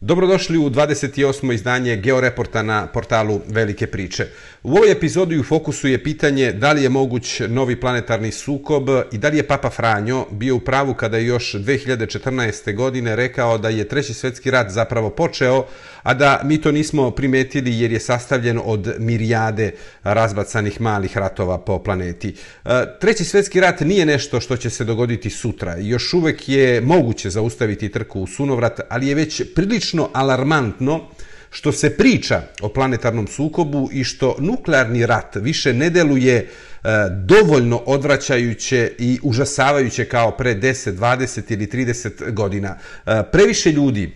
Dobrodošli u 28. izdanje Georeporta na portalu Velike priče. U ovoj epizodi u fokusu je pitanje da li je moguć novi planetarni sukob i da li je Papa Franjo bio u pravu kada je još 2014. godine rekao da je Treći svjetski rat zapravo počeo, a da mi to nismo primetili jer je sastavljen od mirijade razbacanih malih ratova po planeti. E, Treći svjetski rat nije nešto što će se dogoditi sutra. Još uvek je moguće zaustaviti trku u sunovrat, ali je već prilično alarmantno što se priča o planetarnom sukobu i što nuklearni rat više ne deluje e, dovoljno odvraćajuće i užasavajuće kao pre 10, 20 ili 30 godina. E, previše ljudi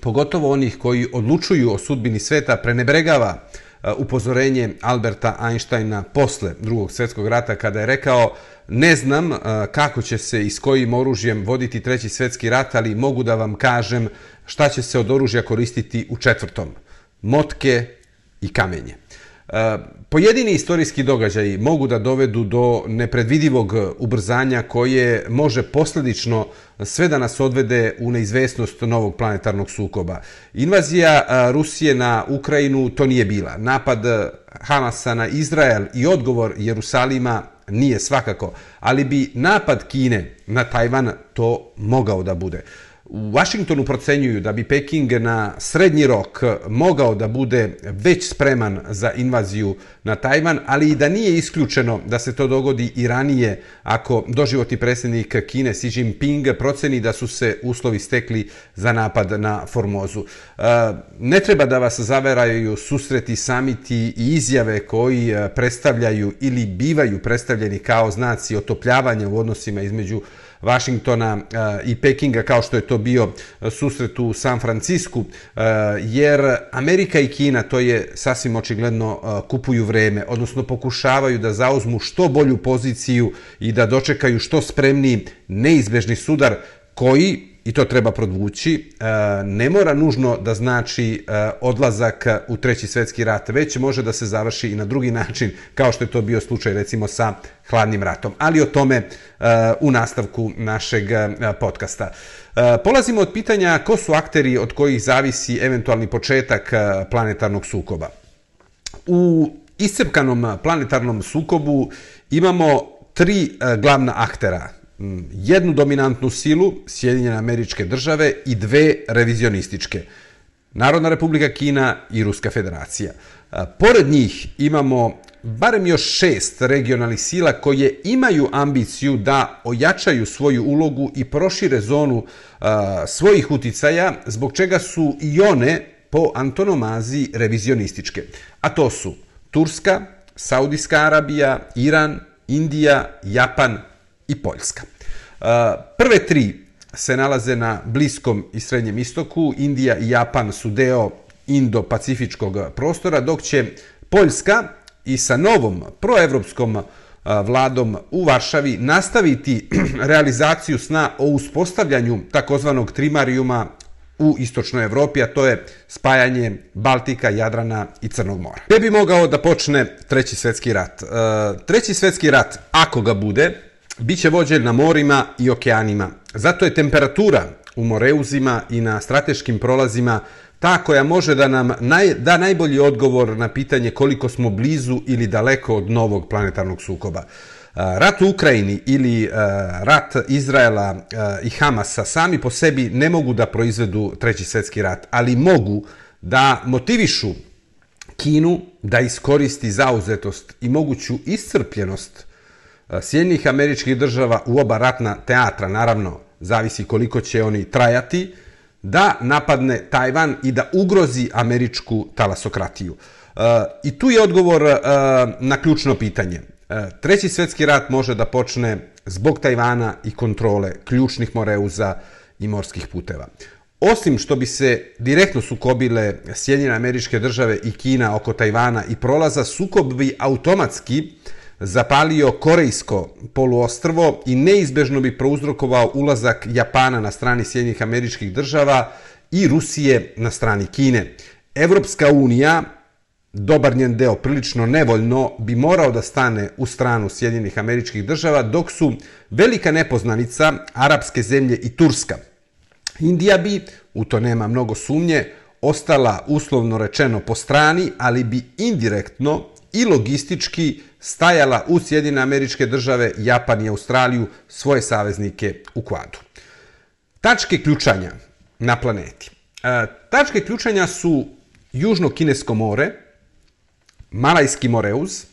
pogotovo onih koji odlučuju o sudbini sveta, prenebregava e, upozorenje Alberta Einsteina posle drugog svjetskog rata kada je rekao ne znam e, kako će se i s kojim oružjem voditi treći svjetski rat, ali mogu da vam kažem šta će se od oružja koristiti u četvrtom. Motke i kamenje. E, pojedini istorijski događaji mogu da dovedu do nepredvidivog ubrzanja koje može posledično sve da nas odvede u neizvesnost novog planetarnog sukoba. Invazija e, Rusije na Ukrajinu to nije bila. Napad e, Hamasa na Izrael i odgovor Jerusalima nije svakako, ali bi napad Kine na Tajvan to mogao da bude. U Washingtonu procenjuju da bi Peking na srednji rok mogao da bude već spreman za invaziju na Tajvan, ali i da nije isključeno da se to dogodi i ranije ako doživoti predsjednik Kine Xi Jinping proceni da su se uslovi stekli za napad na Formozu. E, ne treba da vas zaveraju susreti, samiti i izjave koji e, predstavljaju ili bivaju predstavljeni kao znaci otopljavanja u odnosima između Vašingtona eh, i Pekinga kao što je to bio eh, susret u San Francisku, eh, jer Amerika i Kina, to je sasvim očigledno, kupuju vreme, odnosno pokušavaju da zauzmu što bolju poziciju i da dočekaju što spremniji neizbežni sudar koji i to treba produvući, e, ne mora nužno da znači e, odlazak u treći svetski rat, već može da se završi i na drugi način, kao što je to bio slučaj recimo sa hladnim ratom. Ali o tome e, u nastavku našeg podcasta. Polazimo od pitanja ko su akteri od kojih zavisi eventualni početak planetarnog sukoba. U iscepkanom planetarnom sukobu imamo tri glavna aktera – jednu dominantnu silu, Sjedinjene američke države, i dve revizionističke, Narodna republika Kina i Ruska federacija. Pored njih imamo barem još šest regionalnih sila koje imaju ambiciju da ojačaju svoju ulogu i prošire zonu svojih uticaja, zbog čega su i one po antonomaziji revizionističke. A to su Turska, Saudijska Arabija, Iran, Indija, Japan i Poljska. E, prve tri se nalaze na Bliskom i Srednjem istoku. Indija i Japan su deo Indo-Pacifičkog prostora, dok će Poljska i sa novom proevropskom e, vladom u Varšavi nastaviti realizaciju sna o uspostavljanju takozvanog trimarijuma u istočnoj Evropi, a to je spajanje Baltika, Jadrana i Crnog mora. Gde bi mogao da počne Treći svetski rat? E, Treći svetski rat, ako ga bude, Biće vođen na morima i okeanima. Zato je temperatura u moreuzima i na strateškim prolazima ta koja može da nam naj, da najbolji odgovor na pitanje koliko smo blizu ili daleko od novog planetarnog sukoba. Rat u Ukrajini ili rat Izraela i Hamasa sami po sebi ne mogu da proizvedu treći svjetski rat, ali mogu da motivišu Kinu da iskoristi zauzetost i moguću iscrpljenost Sjednjih američkih država u oba ratna teatra, naravno, zavisi koliko će oni trajati, da napadne Tajvan i da ugrozi američku talasokratiju. I tu je odgovor na ključno pitanje. Treći svjetski rat može da počne zbog Tajvana i kontrole ključnih moreuza i morskih puteva. Osim što bi se direktno sukobile Sjedinjene američke države i Kina oko Tajvana i prolaza, sukob bi automatski uh, zapalio Korejsko poluostrvo i neizbežno bi prouzrokovao ulazak Japana na strani Sjednjih američkih država i Rusije na strani Kine. Evropska unija, dobar njen deo prilično nevoljno, bi morao da stane u stranu Sjedinjenih američkih država, dok su velika nepoznanica arapske zemlje i Turska Indija bi, u to nema mnogo sumnje, ostala uslovno rečeno po strani, ali bi indirektno i logistički stajala u Sjedine američke države, Japan i Australiju, svoje saveznike u kvadu. Tačke ključanja na planeti. E, tačke ključanja su Južno-Kinesko more, Malajski moreuz,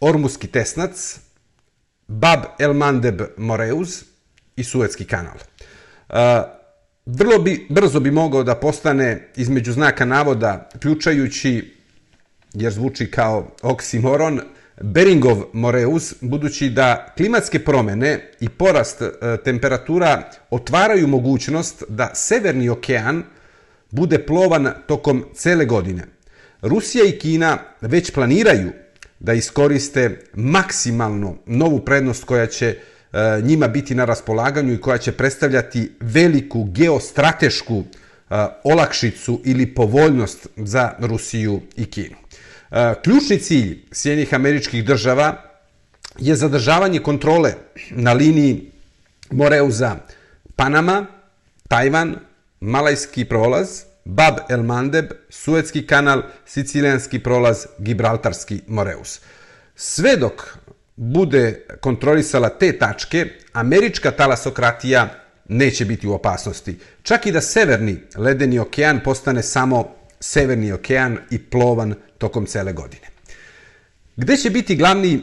Ormuski tesnac, Bab el Mandeb moreuz i Suetski kanal. E, vrlo bi, brzo bi mogao da postane između znaka navoda, ključajući, jer zvuči kao oksimoron, Beringov Moreus, budući da klimatske promene i porast e, temperatura otvaraju mogućnost da Severni okean bude plovan tokom cele godine. Rusija i Kina već planiraju da iskoriste maksimalno novu prednost koja će e, njima biti na raspolaganju i koja će predstavljati veliku geostratešku e, olakšicu ili povoljnost za Rusiju i Kinu. Ključni cilj Sjednjih američkih država je zadržavanje kontrole na liniji Moreuza Panama, Tajvan, Malajski prolaz, Bab el Mandeb, Suetski kanal, Sicilijanski prolaz, Gibraltarski Moreus. Sve dok bude kontrolisala te tačke, američka talasokratija neće biti u opasnosti. Čak i da severni ledeni okean postane samo severni okean i plovan tokom cele godine. Gde će biti glavni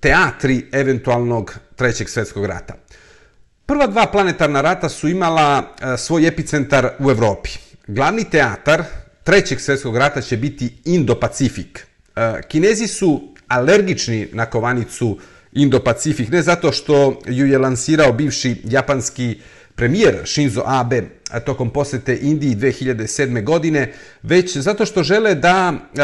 teatri eventualnog trećeg svjetskog rata? Prva dva planetarna rata su imala e, svoj epicentar u Evropi. Glavni teatar trećeg svjetskog rata će biti Indo-Pacifik. E, Kinezi su alergični na kovanicu Indo-Pacifik, ne zato što ju je lansirao bivši japanski premijer Shinzo Abe tokom posete Indiji 2007. godine, već zato što žele da e,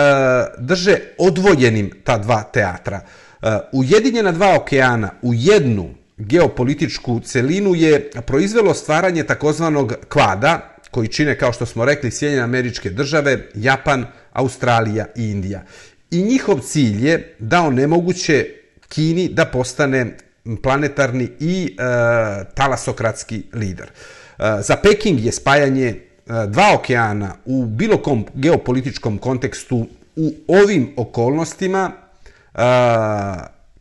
drže odvojenim ta dva teatra. E, ujedinjena dva okeana u jednu geopolitičku celinu je proizvelo stvaranje takozvanog kvada, koji čine, kao što smo rekli, Sjedinjene američke države, Japan, Australija i Indija. I njihov cilj je da onemoguće Kini da postane planetarni i e, talasokratski lider. E, za Peking je spajanje e, dva okeana u bilo kom geopolitičkom kontekstu u ovim okolnostima e,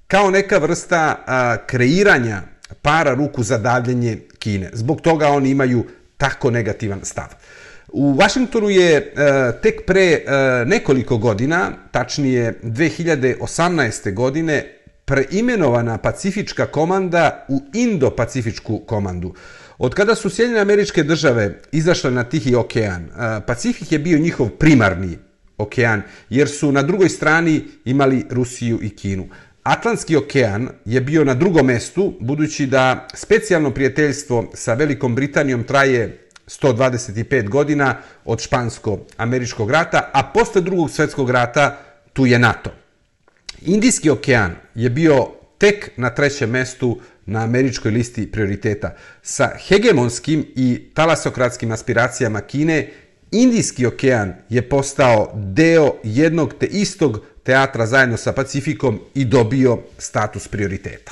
kao neka vrsta e, kreiranja para ruku za davljenje Kine. Zbog toga oni imaju tako negativan stav. U Vašingtonu je e, tek pre e, nekoliko godina, tačnije 2018. godine, preimenovana Pacifička komanda u Indo-Pacifičku komandu. Od kada su Sjedinjene američke države izašle na Tihi okean, Pacifik je bio njihov primarni okean, jer su na drugoj strani imali Rusiju i Kinu. Atlantski okean je bio na drugom mestu, budući da specijalno prijateljstvo sa Velikom Britanijom traje 125 godina od Špansko-američkog rata, a posle drugog svetskog rata tu je NATO. Indijski okean je bio tek na trećem mestu na američkoj listi prioriteta. Sa hegemonskim i talasokratskim aspiracijama Kine, Indijski okean je postao deo jednog te istog teatra zajedno sa Pacifikom i dobio status prioriteta.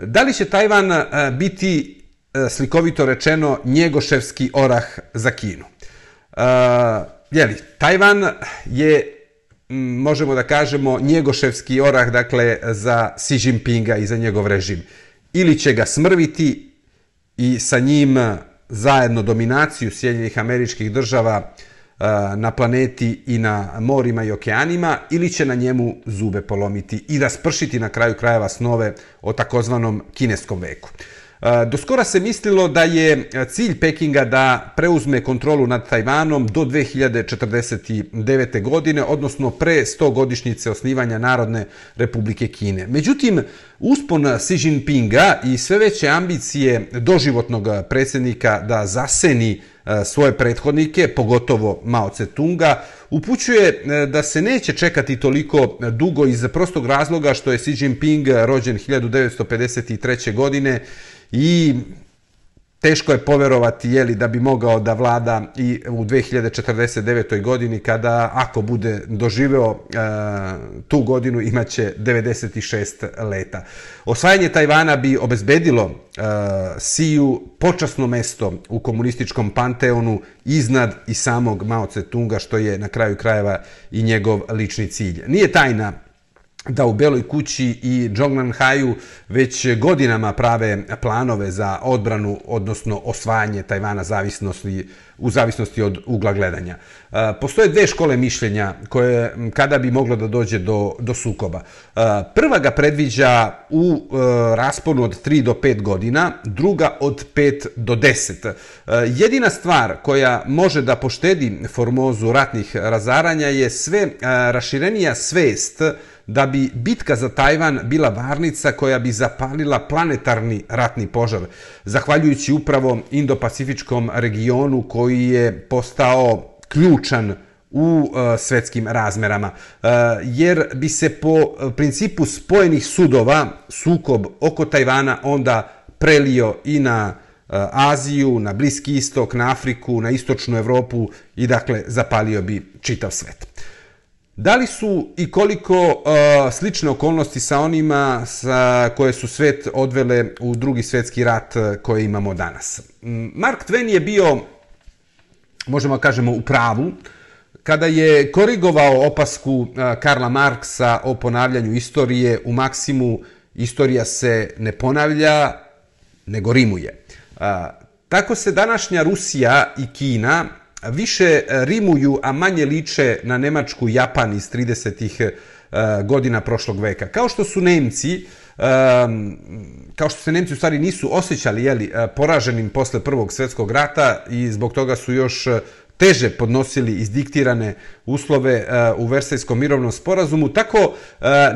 Da li će Tajvan e, biti e, slikovito rečeno njegoševski orah za Kinu? E, uh, jeli, Tajvan je Mm, možemo da kažemo, njegoševski orah, dakle, za Xi Jinpinga i za njegov režim. Ili će ga smrviti i sa njim zajedno dominaciju Sjedinjenih američkih država e, na planeti i na morima i okeanima, ili će na njemu zube polomiti i raspršiti na kraju krajeva snove o takozvanom kineskom veku. Do skora se mislilo da je e, cilj Pekinga da preuzme kontrolu nad Tajvanom do 2049. godine, odnosno pre 100 godišnjice osnivanja Narodne republike Kine. Međutim, uspon Xi Jinpinga i sve veće ambicije doživotnog predsjednika da zaseni e, svoje prethodnike, pogotovo Mao Tse-tunga, upućuje e, da se neće čekati toliko dugo iz prostog razloga što je Xi Jinping rođen 1953. godine i teško je poverovati jeli, da bi mogao da vlada i u 2049. godini kada ako bude doživeo e, tu godinu imaće 96 leta. Osvajanje Tajvana bi obezbedilo e, Siju počasno mesto u komunističkom panteonu iznad i samog Mao Tse-tunga što je na kraju krajeva i njegov lični cilj. Nije tajna da u Beloj kući i Zhongnanhaju već godinama prave planove za odbranu, odnosno osvajanje Tajvana zavisnosti, u zavisnosti od ugla gledanja. E, postoje dve škole mišljenja koje kada bi moglo da dođe do, do sukoba. E, prva ga predviđa u e, rasponu od 3 do 5 godina, druga od 5 do 10. Jedina stvar koja može da poštedi Formozu ratnih razaranja je sve raširenija svest da bi bitka za Tajvan bila varnica koja bi zapalila planetarni ratni požar, zahvaljujući upravo Indo-Pacifičkom regionu koji je postao ključan u e, svetskim razmerama. E, jer bi se po principu spojenih sudova sukob oko Tajvana onda prelio i na e, Aziju, na Bliski istok, na Afriku, na istočnu Evropu i dakle zapalio bi čitav svet. Da li su i koliko uh, slične okolnosti sa onima sa koje su svet odvele u drugi svetski rat koji koje imamo danas? Mm, Mark Twain je bio, možemo kažemo, u pravu, kada je korigovao opasku uh, Karla Marksa o ponavljanju istorije u maksimu istorija se ne ponavlja, nego rimuje. Uh, tako se današnja Rusija i Kina više eh, rimuju, a manje liče na Nemačku Japan iz 30-ih eh, godina prošlog veka. Kao što su Nemci, kao što se Nemci u stvari nisu osjećali jeli, eh, poraženim posle Prvog svjetskog rata i zbog toga su još teže podnosili izdiktirane uslove u Versajskom mirovnom sporazumu, tako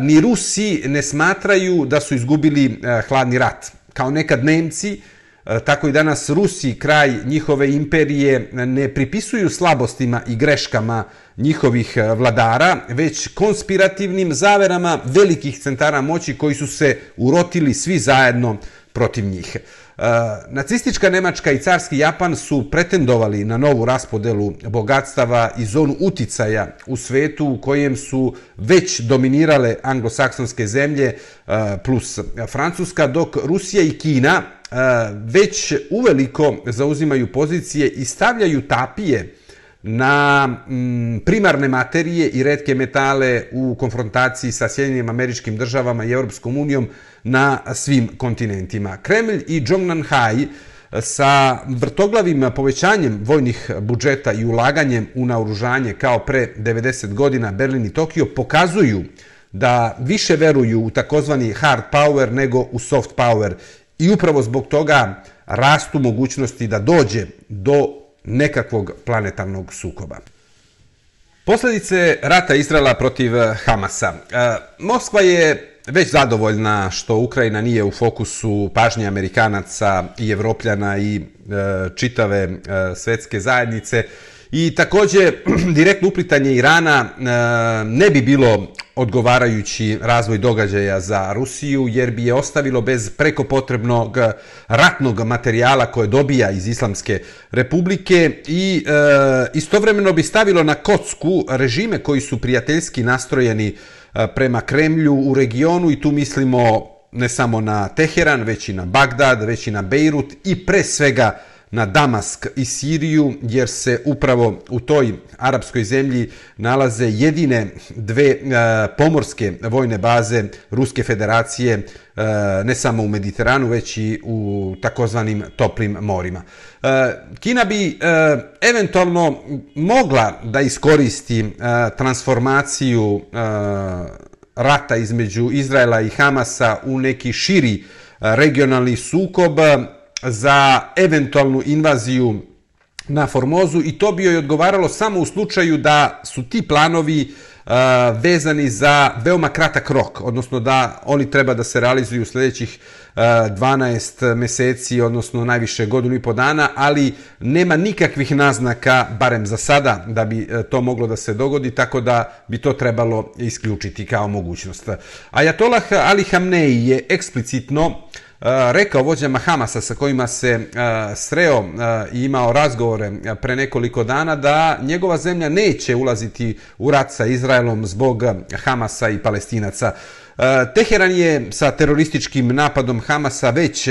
ni Rusi ne smatraju da su izgubili hladni rat. Kao nekad Nemci, E, tako i danas Rusi kraj njihove imperije ne pripisuju slabostima i greškama njihovih e, vladara, već konspirativnim zaverama velikih centara moći koji su se urotili svi zajedno protiv njih. E, nacistička Nemačka i carski Japan su pretendovali na novu raspodelu bogatstava i zonu uticaja u svetu u kojem su već dominirale anglosaksonske zemlje e, plus Francuska, dok Rusija i Kina e, već uveliko zauzimaju pozicije i stavljaju tapije na mm, primarne materije i redke metale u konfrontaciji sa Sjedinjenim američkim državama i Europskom unijom na svim kontinentima. Kremlj i Zhongnanhai e, sa vrtoglavim povećanjem vojnih budžeta i ulaganjem u naoružanje kao pre 90 godina Berlin i Tokio pokazuju da više veruju u takozvani hard power nego u soft power I upravo zbog toga rastu mogućnosti da dođe do nekakvog planetarnog sukoba. Posljedice rata Izrela protiv eh, Hamasa. Eh, Moskva je već zadovoljna što Ukrajina nije u fokusu pažnje Amerikanaca i Evropljana i eh, čitave svetske zajednice. I takođe, direktno uplitanje Irana e, ne bi bilo odgovarajući razvoj događaja za Rusiju, jer bi je ostavilo bez preko potrebnog ratnog materijala koje dobija iz Islamske republike i e, istovremeno bi stavilo na kocku režime koji su prijateljski nastrojeni e, prema Kremlju u regionu i tu mislimo ne samo na Teheran, već i na Bagdad, već i na Bejrut i pre svega na Damask i Siriju, jer se upravo u toj arapskoj zemlji nalaze jedine dve e, pomorske vojne baze Ruske federacije, e, ne samo u Mediteranu, već i u takozvanim toplim morima. E, Kina bi e, eventualno mogla da iskoristi e, transformaciju e, rata između Izraela i Hamasa u neki širi regionalni sukob, za eventualnu invaziju na Formozu i to bi joj odgovaralo samo u slučaju da su ti planovi uh, vezani za veoma kratak rok, odnosno da oni treba da se realizuju u sljedećih uh, 12 meseci, odnosno najviše godinu i po dana, ali nema nikakvih naznaka, barem za sada, da bi e, to moglo da se dogodi, tako da bi to trebalo isključiti kao mogućnost. Ajatolah Ali Hamnei je eksplicitno rekao vođama Hamasa sa kojima se sreo i imao razgovore pre nekoliko dana da njegova zemlja neće ulaziti u rat sa Izraelom zbog Hamasa i Palestinaca. Teheran je sa terorističkim napadom Hamasa već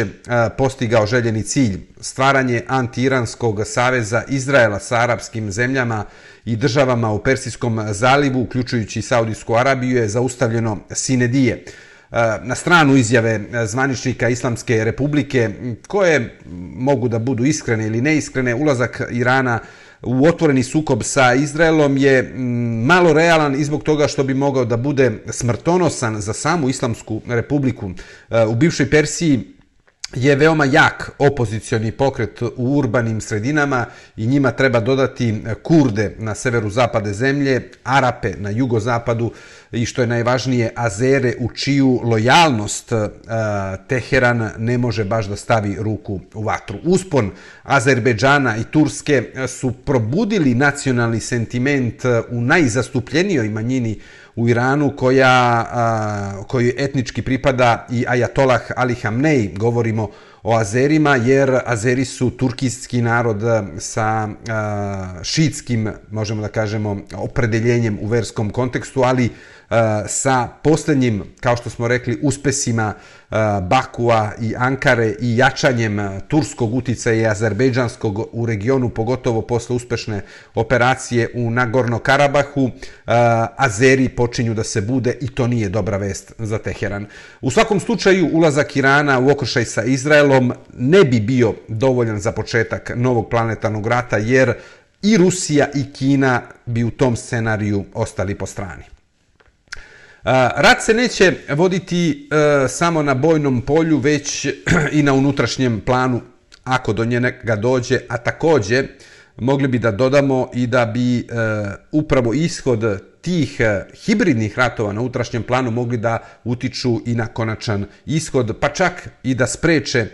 postigao željeni cilj stvaranje anti-iranskog saveza Izraela sa arapskim zemljama i državama u Persijskom zalivu, uključujući Saudijsku Arabiju, je zaustavljeno Sinedije. E, na stranu izjave e, zvaničnika Islamske republike, koje mogu da budu iskrene ili neiskrene, ulazak Irana u otvoreni sukob sa Izraelom je malo realan i zbog toga što bi mogao da bude smrtonosan za samu Islamsku republiku. E, u bivšoj Persiji je veoma jak opozicioni pokret u urbanim sredinama i njima treba dodati kurde na severu zapade zemlje, Arape na jugozapadu i što je najvažnije Azere u čiju lojalnost e, Teheran ne može baš da stavi ruku u vatru. Uspon Azerbeđana i Turske su probudili nacionalni sentiment u najzastupljenijoj manjini u Iranu koja, a, koji etnički pripada i Ajatolah Ali Hamnej, govorimo o Azerima, jer Azeri su turkijski narod sa a, šitskim, možemo da kažemo, opredeljenjem u verskom kontekstu, ali E, sa posljednjim, kao što smo rekli, uspesima e, Bakua i Ankare i jačanjem e, turskog uticaja i azerbejdžanskog u regionu, pogotovo posle uspešne operacije u Nagorno-Karabahu, Azeri počinju da se bude i to nije dobra vest za Teheran. U svakom slučaju, ulazak Irana u okršaj sa Izraelom ne bi bio dovoljan za početak novog planetarnog rata, jer i Rusija i Kina bi u tom scenariju ostali po strani. Rat se neće voditi e, samo na bojnom polju, već i na unutrašnjem planu, ako do njega dođe, a takođe mogli bi da dodamo i da bi e, upravo ishod tih e, hibridnih ratova na unutrašnjem planu mogli da utiču i na konačan ishod, pa čak i da spreče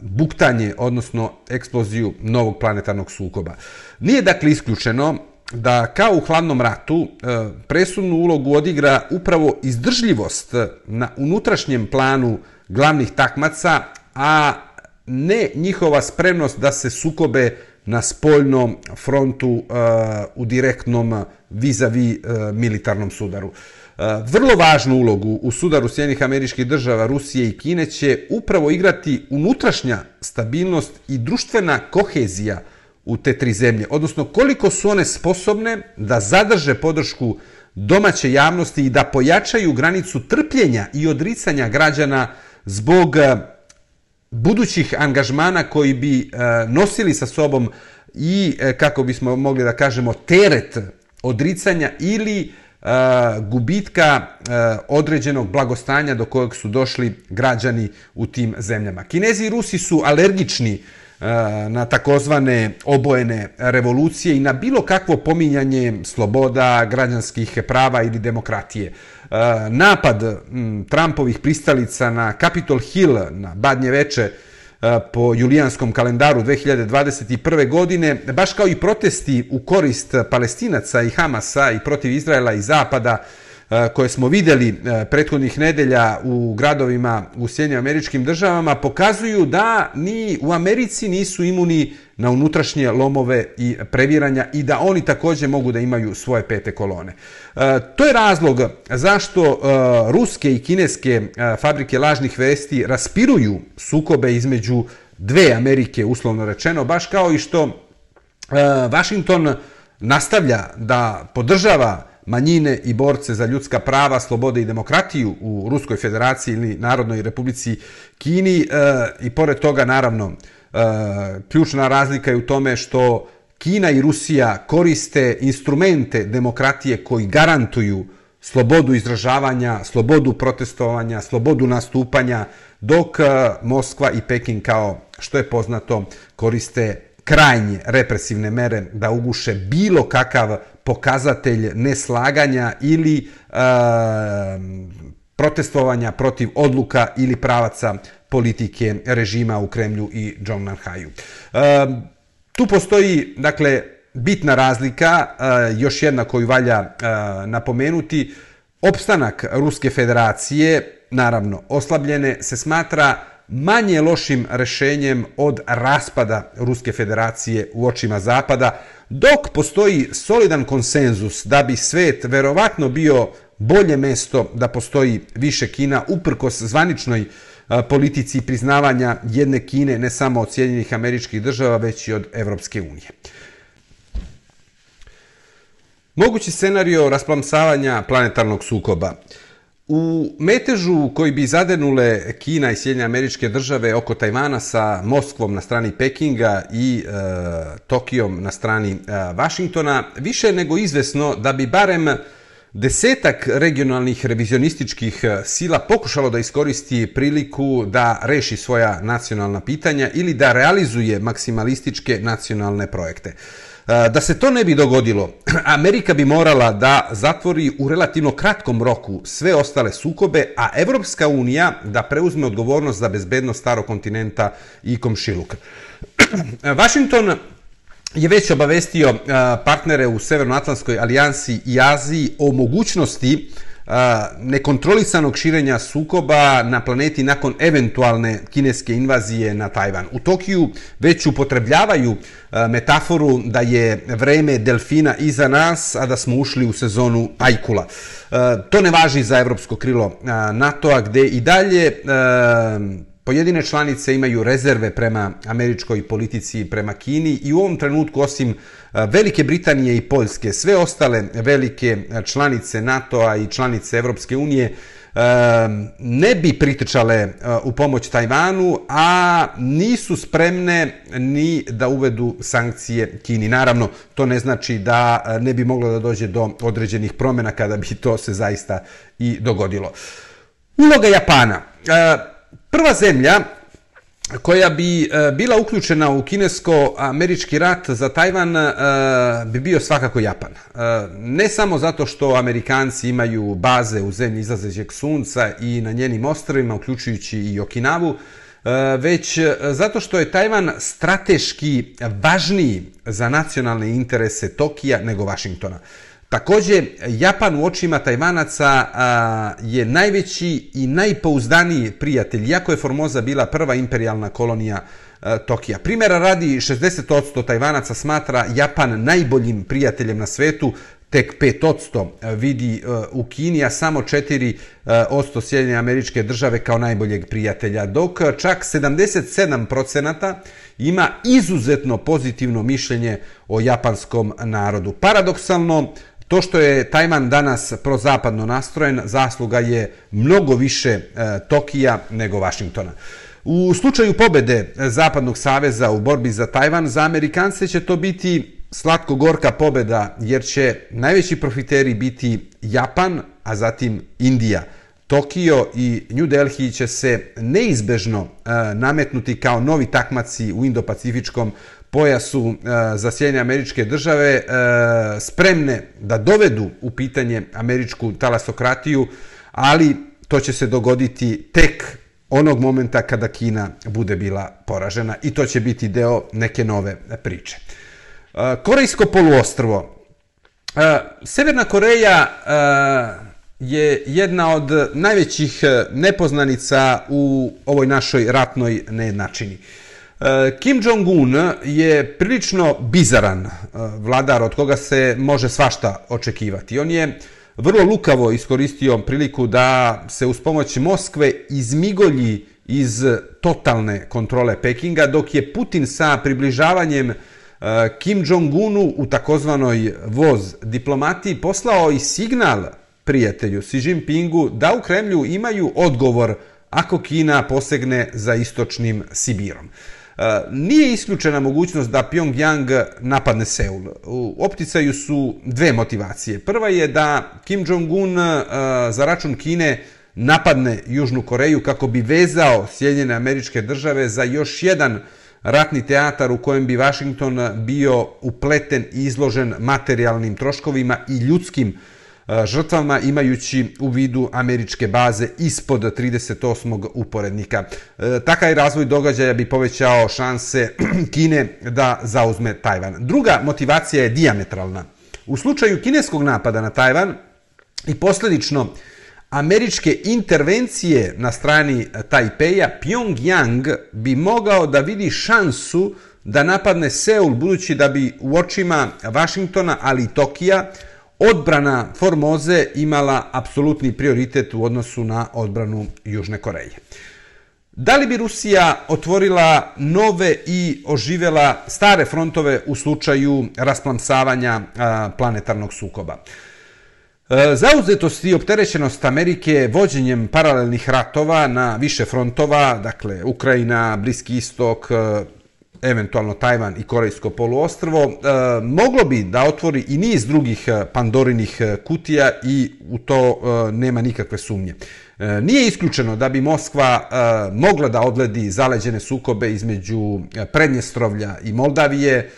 buktanje, odnosno eksploziju novog planetarnog sukoba. Nije dakle isključeno da kao u hladnom ratu e, presudnu ulogu odigra upravo izdržljivost e, na unutrašnjem planu glavnih takmaca, a ne njihova spremnost da se sukobe na spoljnom frontu e, u direktnom vizavi militarnom sudaru. Vrlo važnu ulogu u sudaru Sjednih američkih država Rusije i Kine će upravo igrati unutrašnja stabilnost i društvena kohezija u te tri zemlje, odnosno koliko su one sposobne da zadrže podršku domaće javnosti i da pojačaju granicu trpljenja i odricanja građana zbog eh, budućih angažmana koji bi eh, nosili sa sobom i, eh, kako bismo mogli da kažemo, teret odricanja ili gubitka određenog blagostanja do kojeg su došli građani u tim zemljama. Kinezi i Rusi su alergični uh, Eh, na takozvane obojene revolucije i na bilo kakvo pominjanje sloboda, građanskih prava ili demokratije. Eh, napad mm, Trumpovih pristalica na Capitol Hill na badnje veče eh, po julijanskom kalendaru 2021. godine, baš kao i protesti u korist palestinaca i Hamasa i protiv Izraela i Zapada, koje smo videli prethodnih nedelja u gradovima u Sjednjim američkim državama pokazuju da ni u Americi nisu imuni na unutrašnje lomove i previranja i da oni također mogu da imaju svoje pete kolone. To je razlog zašto ruske i kineske fabrike lažnih vesti raspiruju sukobe između dve Amerike, uslovno rečeno, baš kao i što Washington nastavlja da podržava manjine i borce za ljudska prava, slobode i demokratiju u Ruskoj federaciji ili Narodnoj republici Kini. E, I pored toga, naravno, e, ključna razlika je u tome što Kina i Rusija koriste instrumente demokratije koji garantuju slobodu izražavanja, slobodu protestovanja, slobodu nastupanja, dok e, Moskva i Peking, kao što je poznato, koriste krajnje represivne mere da uguše bilo kakav pokazatelj neslaganja ili e, protestovanja protiv odluka ili pravaca politike režima u Kremlju i Džongnanhaju. E, tu postoji, dakle, bitna razlika, e, još jedna koju valja e, napomenuti, opstanak Ruske federacije naravno oslabljene, se smatra manje lošim rešenjem od raspada Ruske federacije u očima Zapada, dok postoji solidan konsenzus da bi svet verovatno bio bolje mesto da postoji više Kina uprkos zvaničnoj politici priznavanja jedne Kine ne samo od Sjedinjenih američkih država, već i od Evropske unije. Mogući scenario rasplamsavanja planetarnog sukoba. U metežu koji bi zadenule Kina i Sjedinje američke države oko Tajvana sa Moskvom na strani Pekinga i e, Tokijom na strani e, Vašingtona, više je nego izvesno da bi barem desetak regionalnih revizionističkih e, sila pokušalo da iskoristi priliku da reši svoja nacionalna pitanja ili da realizuje maksimalističke nacionalne projekte. Da se to ne bi dogodilo, Amerika bi morala da zatvori u relativno kratkom roku sve ostale sukobe, a Evropska unija da preuzme odgovornost za bezbednost starog kontinenta i komšiluka. Washington je već obavestio partnere u Severnoatlantskoj alijansi i Aziji o mogućnosti nekontrolisanog širenja sukoba na planeti nakon eventualne kineske invazije na Tajvan. U Tokiju već upotrebljavaju metaforu da je vreme delfina iza nas, a da smo ušli u sezonu ajkula. To ne važi za evropsko krilo NATO-a, gde i dalje Pojedine članice imaju rezerve prema američkoj politici prema Kini i u ovom trenutku, osim Velike Britanije i Poljske, sve ostale velike članice NATO-a i članice Evropske unije ne bi pritičale u pomoć Tajvanu, a nisu spremne ni da uvedu sankcije Kini. Naravno, to ne znači da ne bi moglo da dođe do određenih promjena kada bi to se zaista i dogodilo. Uloga Japana. Prva zemlja koja bi e, bila uključena u kinesko-američki rat za Tajvan e, bi bio svakako Japan. E, ne samo zato što Amerikanci imaju baze u zemlji izlazećeg sunca i na njenim ostrovima, uključujući i Okinavu, e, već e, zato što je Tajvan strateški važniji za nacionalne interese Tokija nego Vašingtona. Takođe, Japan u očima Tajvanaca a, je najveći i najpouzdaniji prijatelj, iako je Formoza bila prva imperialna kolonija a, Tokija. Primjera radi 60% Tajvanaca smatra Japan najboljim prijateljem na svetu, tek 5% vidi e, u Kini, a samo 4% e, Sjedinje američke države kao najboljeg prijatelja, dok čak 77% ima izuzetno pozitivno mišljenje o japanskom narodu. Paradoksalno, To što je Tajman danas prozapadno nastrojen, zasluga je mnogo više e, Tokija nego Vašingtona. U slučaju pobede e, Zapadnog saveza u borbi za Tajvan, za Amerikance će to biti slatko-gorka pobeda, jer će najveći profiteri biti Japan, a zatim Indija. Tokio i New Delhi će se neizbežno e, nametnuti kao novi takmaci u Indo-Pacifičkom pojasu e, za Sjedinje američke države e, spremne da dovedu u pitanje američku talasokratiju, ali to će se dogoditi tek onog momenta kada Kina bude bila poražena i to će biti deo neke nove priče. E, Korejsko poluostrvo. E, Severna Koreja e, je jedna od najvećih e, nepoznanica u ovoj našoj ratnoj nejednačini. E, Kim Jong-un je prilično bizaran e, vladar od koga se može svašta očekivati. On je vrlo lukavo iskoristio priliku da se uz pomoć Moskve izmigolji iz totalne kontrole Pekinga, dok je Putin sa približavanjem e, Kim Jong-unu u takozvanoj voz diplomatiji poslao i signal prijatelju Xi Jinpingu da u Kremlju imaju odgovor ako Kina posegne za istočnim Sibirom. E, nije isključena mogućnost da Pyongyang napadne Seul. U opticaju su dve motivacije. Prva je da Kim Jong-un e, za račun Kine napadne Južnu Koreju kako bi vezao Sjedinjene američke države za još jedan ratni teatar u kojem bi Washington bio upleten i izložen materijalnim troškovima i ljudskim žrtvama imajući u vidu američke baze ispod 38. uporednika. E, Takaj razvoj događaja bi povećao šanse Kine da zauzme Tajvan. Druga motivacija je diametralna. U slučaju kineskog napada na Tajvan i posljedično američke intervencije na strani Tajpeja, Pyongyang bi mogao da vidi šansu da napadne Seul, budući da bi u očima Vašingtona, ali i Tokija, odbrana Formoze imala apsolutni prioritet u odnosu na odbranu Južne Koreje. Da li bi Rusija otvorila nove i oživela stare frontove u slučaju rasplamsavanja planetarnog sukoba? E, zauzetost i opterećenost Amerike vođenjem paralelnih ratova na više frontova, dakle Ukrajina, Bliski istok, e, eventualno Tajvan i Korejsko poluostrvo, e, moglo bi da otvori i niz drugih e, pandorinih e, kutija i u to e, nema nikakve sumnje. Nije isključeno da bi Moskva mogla da odledi zaleđene sukobe između Prednjestrovlja i Moldavije,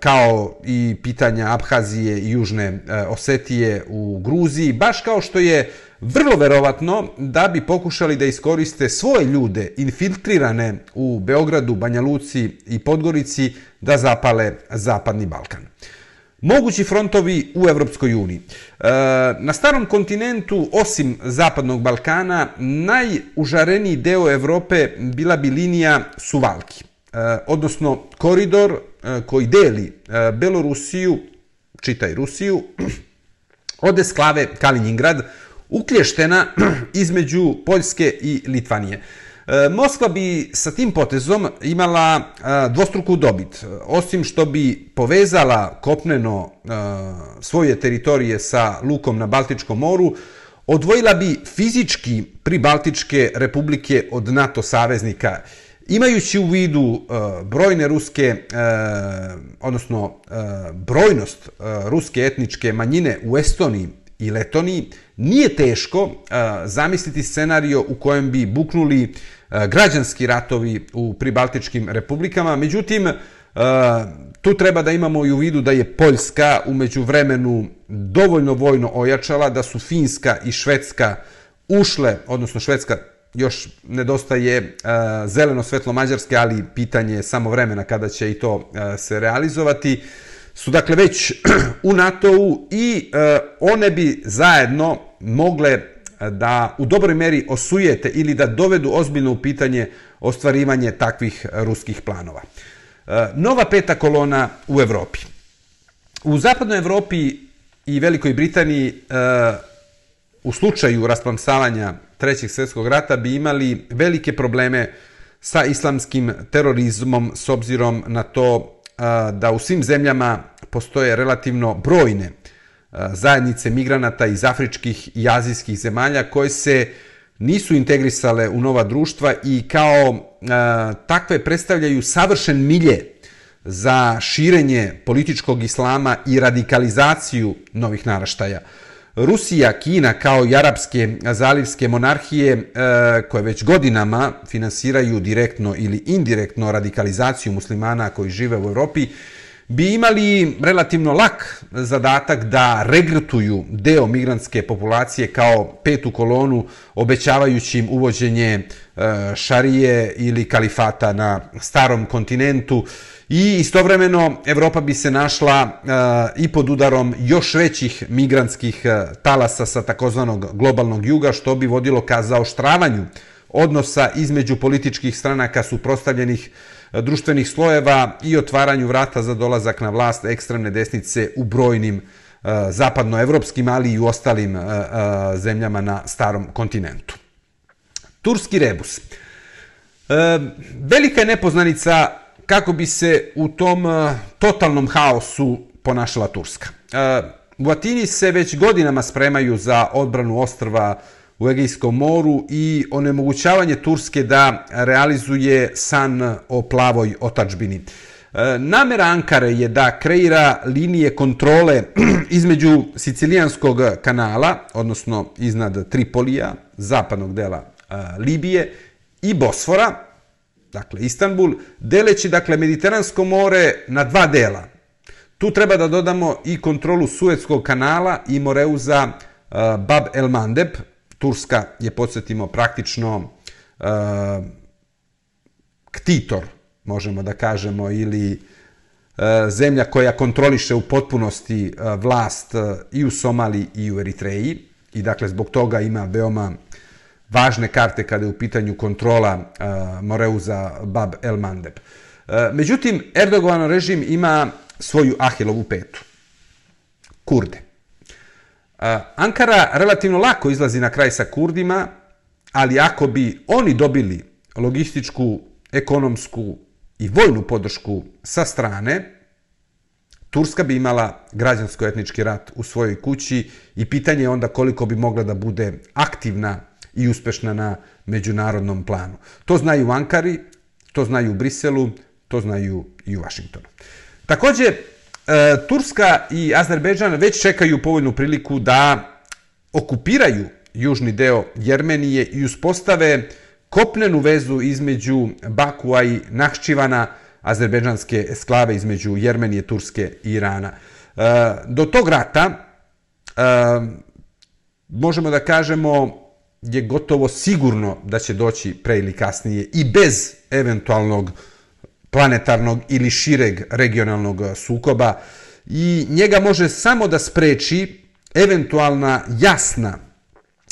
kao i pitanja Abhazije i Južne Osetije u Gruziji, baš kao što je vrlo verovatno da bi pokušali da iskoriste svoje ljude infiltrirane u Beogradu, Banja Luci i Podgorici da zapale Zapadni Balkan. Mogući frontovi u Evropskoj uniji. E, na starom kontinentu, osim Zapadnog Balkana, najužareniji deo Evrope bila bi linija Suvalki. E, odnosno koridor e, koji deli e, Belorusiju, čitaj Rusiju, od Esklave Kaliningrad, uklještena između Poljske i Litvanije. E, Moskva bi sa tim potezom imala e, dvostruku dobit. E, osim što bi povezala kopneno svoje teritorije sa lukom na Baltičkom moru, odvojila bi fizički pribaltičke republike od NATO saveznika Imajući u vidu brojne ruske, odnosno brojnost ruske etničke manjine u Estoniji i Letoniji, nije teško uh, zamisliti scenario u kojem bi buknuli uh, građanski ratovi u pribaltičkim republikama. Međutim, uh, tu treba da imamo i u vidu da je Poljska umeđu vremenu dovoljno vojno ojačala, da su Finska i Švedska ušle, odnosno Švedska još nedostaje uh, zeleno svetlo Mađarske, ali pitanje je samo vremena kada će i to uh, se realizovati, su dakle već u NATO-u i e, one bi zajedno mogle e, da u dobroj meri osujete ili da dovedu ozbiljno u pitanje ostvarivanje takvih ruskih planova. E, nova peta kolona u Evropi. U zapadnoj Evropi i Velikoj Britaniji u slučaju rasplamsavanja Trećeg svjetskog rata bi imali velike probleme sa islamskim terorizmom s obzirom na to da u svim zemljama postoje relativno brojne zajednice migranata iz afričkih i azijskih zemalja koje se nisu integrisale u nova društva i kao takve predstavljaju savršen milje za širenje političkog islama i radikalizaciju novih naraštaja. Rusija, Kina kao i arapske zalivske monarhije e, koje već godinama finansiraju direktno ili indirektno radikalizaciju muslimana koji žive u Europi, bi imali relativno lak zadatak da regrutuju deo migrantske populacije kao petu kolonu, obećavajući im uvođenje e, šarije ili kalifata na starom kontinentu, I istovremeno Evropa bi se našla e, i pod udarom još većih migrantskih e, talasa sa takozvanog globalnog juga, što bi vodilo ka zaoštravanju odnosa između političkih stranaka suprostavljenih uh, E, društvenih slojeva i otvaranju vrata za dolazak na vlast ekstremne desnice u brojnim e, zapadnoevropskim, ali i u ostalim e, zemljama na starom kontinentu. Turski rebus. Velika je nepoznanica kako bi se u tom totalnom haosu ponašala Turska. U Atini se već godinama spremaju za odbranu ostrva u Egejskom moru i onemogućavanje Turske da realizuje san o plavoj otačbini. E, namera Ankare je da kreira linije kontrole između Sicilijanskog kanala, odnosno iznad Tripolija, zapadnog dela e, Libije, i Bosfora, dakle Istanbul, deleći dakle Mediteransko more na dva dela. Tu treba da dodamo i kontrolu Suetskog kanala i Moreuza e, Bab el Mandeb. Turska je, podsjetimo, praktično uh, ktitor, možemo da kažemo, ili e, zemlja koja kontroliše u potpunosti e, vlast e, i u Somaliji i u Eritreji i dakle zbog toga ima veoma važne karte kada je u pitanju kontrola e, Moreuza Bab El Mandeb. E, međutim, Erdogan režim ima svoju Ahilovu petu. Kurde. Eh, Ankara relativno lako izlazi na kraj sa Kurdima, ali ako bi oni dobili logističku, ekonomsku i vojnu podršku sa strane, Turska bi imala građansko-etnički rat u svojoj kući i pitanje je onda koliko bi mogla da bude aktivna i uspešna na međunarodnom planu. To znaju u Ankari, to znaju u Briselu, to znaju i u Vašingtonu. Takođe, e, Turska i Azerbejdžan već čekaju povoljnu priliku da okupiraju južni deo Jermenije i uspostave kopnenu vezu između Bakua i Nahčivana, azerbejdžanske esklave između Jermenije, Turske i Irana. E, do tog rata e, možemo da kažemo je gotovo sigurno da će doći pre ili kasnije i bez eventualnog planetarnog ili šireg regionalnog e, sukoba i njega može samo da spreči eventualna jasna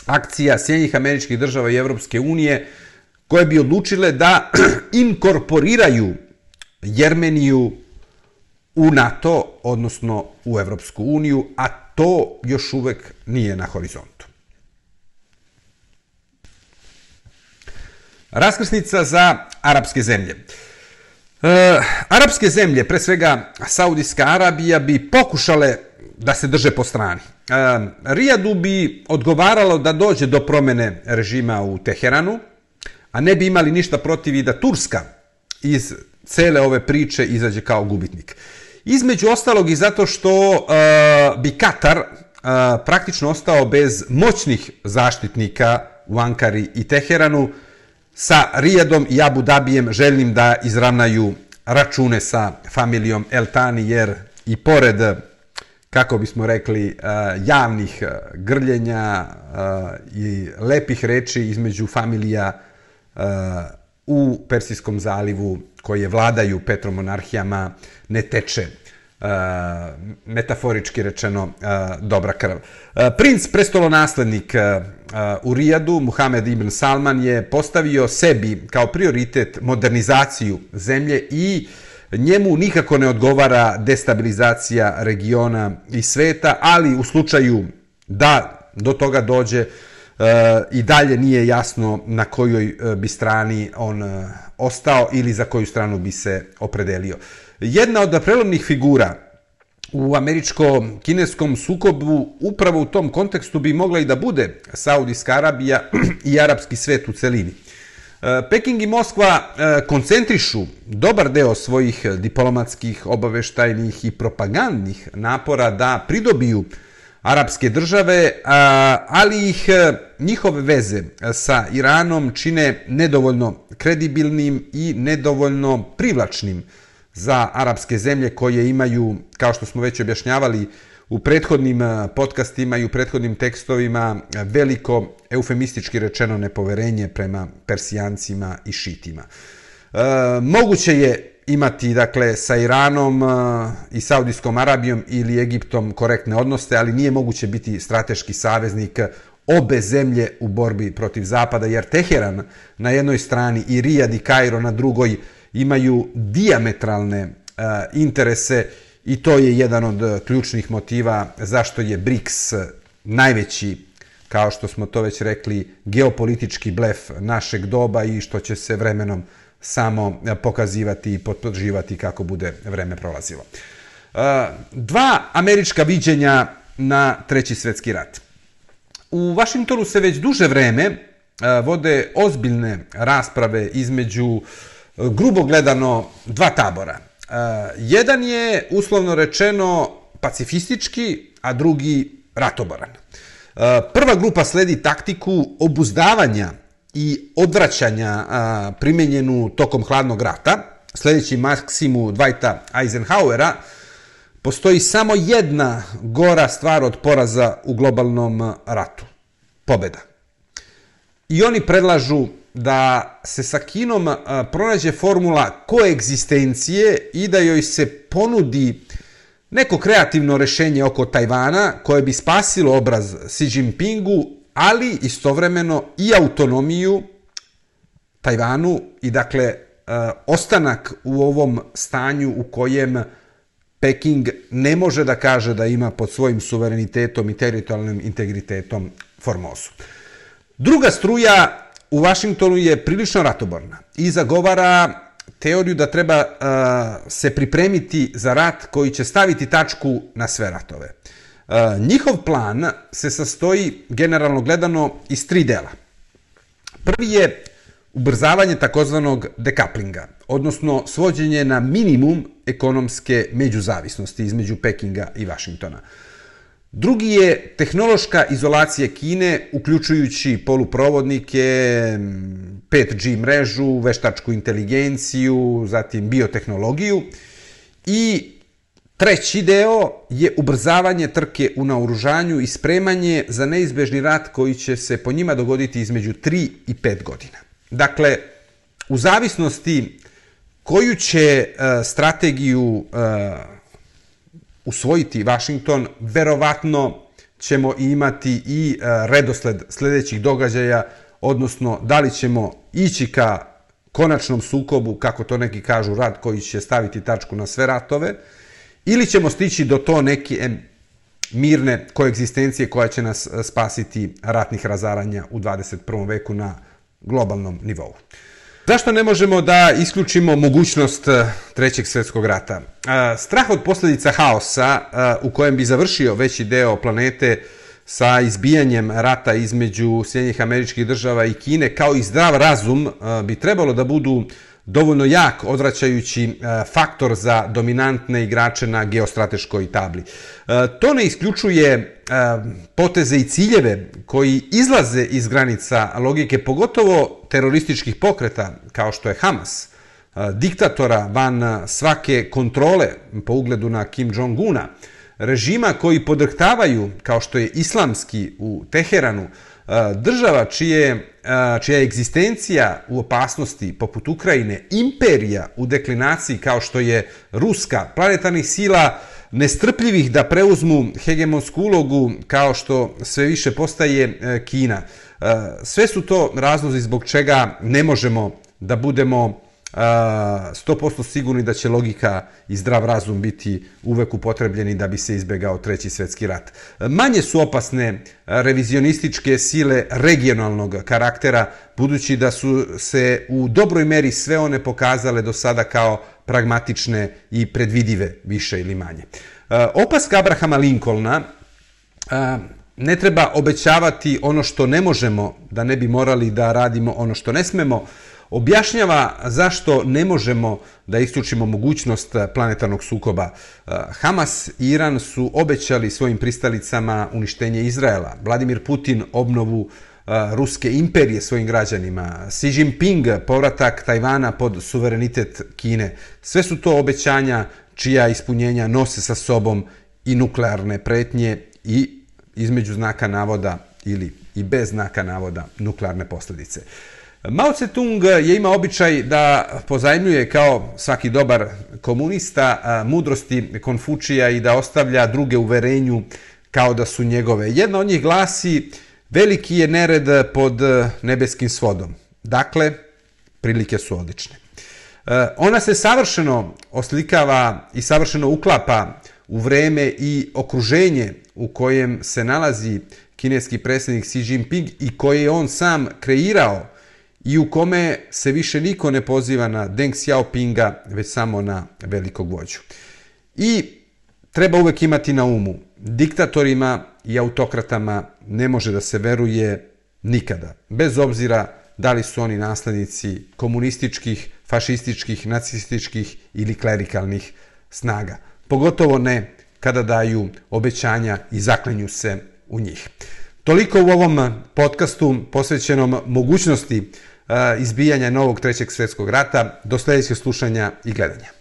akcija Sjednjih američkih država i Evropske unije koje bi odlučile da inkorporiraju Jermeniju u NATO, odnosno u Evropsku uniju, a to još uvek nije na horizontu. Raskrsnica za arapske zemlje. E, arapske zemlje, pre svega Saudijska Arabija, bi pokušale da se drže po strani. E, Rijadu bi odgovaralo da dođe do promene režima u Teheranu, a ne bi imali ništa protiv i da Turska iz cele ove priče izađe kao gubitnik. Između ostalog i zato što e, bi Katar e, praktično ostao bez moćnih zaštitnika u Ankari i Teheranu, sa Rijadom i Abu Dabijem želim da izravnaju račune sa familijom Eltani, jer i pored, eh, kako bismo rekli, eh, javnih eh, grljenja i lepih reči između familija u Persijskom zalivu koje vladaju petromonarhijama ne teče. Uh, metaforički rečeno uh, dobra krv. Uh, princ prestolonaslednik uh, u Rijadu, Muhammed ibn Salman je postavio sebi kao prioritet modernizaciju zemlje i njemu nikako ne odgovara destabilizacija regiona i sveta, ali u slučaju da do toga dođe i dalje nije jasno na kojoj bi strani on ostao ili za koju stranu bi se opredelio. Jedna od prelomnih figura u američko-kineskom sukobu upravo u tom kontekstu bi mogla i da bude Saudijska Arabija i arapski svet u celini. E, Peking i Moskva e, koncentrišu dobar deo svojih diplomatskih, obaveštajnih i propagandnih napora da pridobiju arapske države, ali ih e, njihove veze sa Iranom čine nedovoljno kredibilnim i nedovoljno privlačnim za arapske zemlje koje imaju, kao što smo već objašnjavali u prethodnim eh, podcastima i u prethodnim tekstovima, eh, veliko eufemistički rečeno nepoverenje prema persijancima i šitima. E, moguće je imati dakle sa Iranom i Saudijskom Arabijom ili Egiptom korektne odnose, ali nije moguće biti strateški saveznik obe zemlje u borbi protiv Zapada, jer Teheran na jednoj strani i Rijad i Kairo na drugoj imaju diametralne e, interese i to je jedan od e, ključnih motiva zašto je BRICS najveći, kao što smo to već rekli, geopolitički blef našeg doba i što će se vremenom samo e, pokazivati i potrživati kako bude vreme prolazilo. Dva američka viđenja na treći svetski rat. U Vašingtonu se već duže vreme vode ozbiljne rasprave između uh, grubo gledano dva tabora. Uh, jedan je, uslovno rečeno, pacifistički, a drugi ratoboran. Uh, prva grupa sledi taktiku obuzdavanja i odvraćanja e, uh, primenjenu tokom hladnog rata. Sljedeći maksimu Dwighta Eisenhowera, postoji samo jedna gora stvar od poraza u globalnom ratu. Pobeda. I oni predlažu da se sa Kinom pronađe formula koegzistencije i da joj se ponudi neko kreativno rešenje oko Tajvana koje bi spasilo obraz Xi Jinpingu, ali istovremeno i autonomiju Tajvanu i dakle e, ostanak u ovom stanju u kojem Peking ne može da kaže da ima pod svojim suverenitetom i teritorijalnim integritetom Formosu. Druga struja u Vašingtonu je prilično ratoborna i zagovara teoriju da treba uh, se pripremiti za rat koji će staviti tačku na sve ratove. Uh, njihov plan se sastoji generalno gledano iz tri dela. Prvi je ubrzavanje takozvanog dekaplinga, odnosno svođenje na minimum ekonomske međuzavisnosti između Pekinga i Vašingtona. Drugi je tehnološka izolacija Kine, uključujući poluprovodnike, 5G mrežu, veštačku inteligenciju, zatim biotehnologiju. I treći deo je ubrzavanje trke u naoružanju i spremanje za neizbežni rat koji će se po njima dogoditi između 3 i 5 godina. Dakle, u zavisnosti koju će uh, strategiju uh, usvojiti Washington, verovatno ćemo imati i e, redosled sljedećih događaja, odnosno da li ćemo ići ka konačnom sukobu, kako to neki kažu, rat koji će staviti tačku na sve ratove, ili ćemo stići do to neke mirne koegzistencije koja će nas e, spasiti ratnih razaranja u 21. veku na globalnom nivou. Zašto ne možemo da isključimo mogućnost e, Trećeg svjetskog rata? E, strah od posljedica haosa e, u kojem bi završio veći deo planete sa izbijanjem rata između Sjednjih američkih država i Kine, kao i zdrav razum, bi trebalo da budu dovoljno jak odvraćajući e, faktor za dominantne igrače na geostrateškoj tabli. E, to ne isključuje e, poteze i ciljeve koji izlaze iz granica logike, pogotovo terorističkih pokreta kao što je Hamas, diktatora van svake kontrole po ugledu na Kim Jong-una, režima koji podrhtavaju, kao što je islamski u Teheranu, država čije, čija je egzistencija u opasnosti poput Ukrajine, imperija u deklinaciji kao što je Ruska, planetarnih sila nestrpljivih da preuzmu hegemonsku ulogu kao što sve više postaje e, Kina. Sve su to razlozi zbog čega ne možemo da budemo 100% sigurni da će logika i zdrav razum biti uvek upotrebljeni da bi se izbegao treći svetski rat. Manje su opasne revizionističke sile regionalnog karaktera, budući da su se u dobroj meri sve one pokazale do sada kao pragmatične i predvidive više ili manje. E, opaska Abrahama Lincolna e, ne treba obećavati ono što ne možemo, da ne bi morali da radimo ono što ne smemo, objašnjava zašto ne možemo da isključimo mogućnost planetarnog sukoba. E, Hamas i Iran su obećali svojim pristalicama uništenje Izraela. Vladimir Putin obnovu e, Ruske imperije svojim građanima. Xi Jinping povratak Tajvana pod suverenitet Kine. Sve su to obećanja čija ispunjenja nose sa sobom i nuklearne pretnje i između znaka navoda ili i bez znaka navoda nuklearne posljedice. Mao Tse-tung je imao običaj da pozajmljuje kao svaki dobar komunista mudrosti Konfučija i da ostavlja druge uverenju kao da su njegove. Jedna od njih glasi veliki je nered pod e, nebeskim svodom. Dakle, prilike su odlične. E, ona se savršeno oslikava i savršeno uklapa u vreme i okruženje u kojem se nalazi kineski predsjednik Xi Jinping i koje je on sam kreirao i u kome se više niko ne poziva na Deng Xiaopinga, već samo na velikog vođu. I treba uvek imati na umu, diktatorima i autokratama ne može da se veruje nikada, bez obzira da li su oni naslednici komunističkih, fašističkih, nacističkih ili klerikalnih snaga. Pogotovo ne kada daju obećanja i zaklenju se u njih. Toliko u ovom podcastu posvećenom mogućnosti izbijanja novog trećeg svjetskog rata. Do sljedećeg slušanja i gledanja.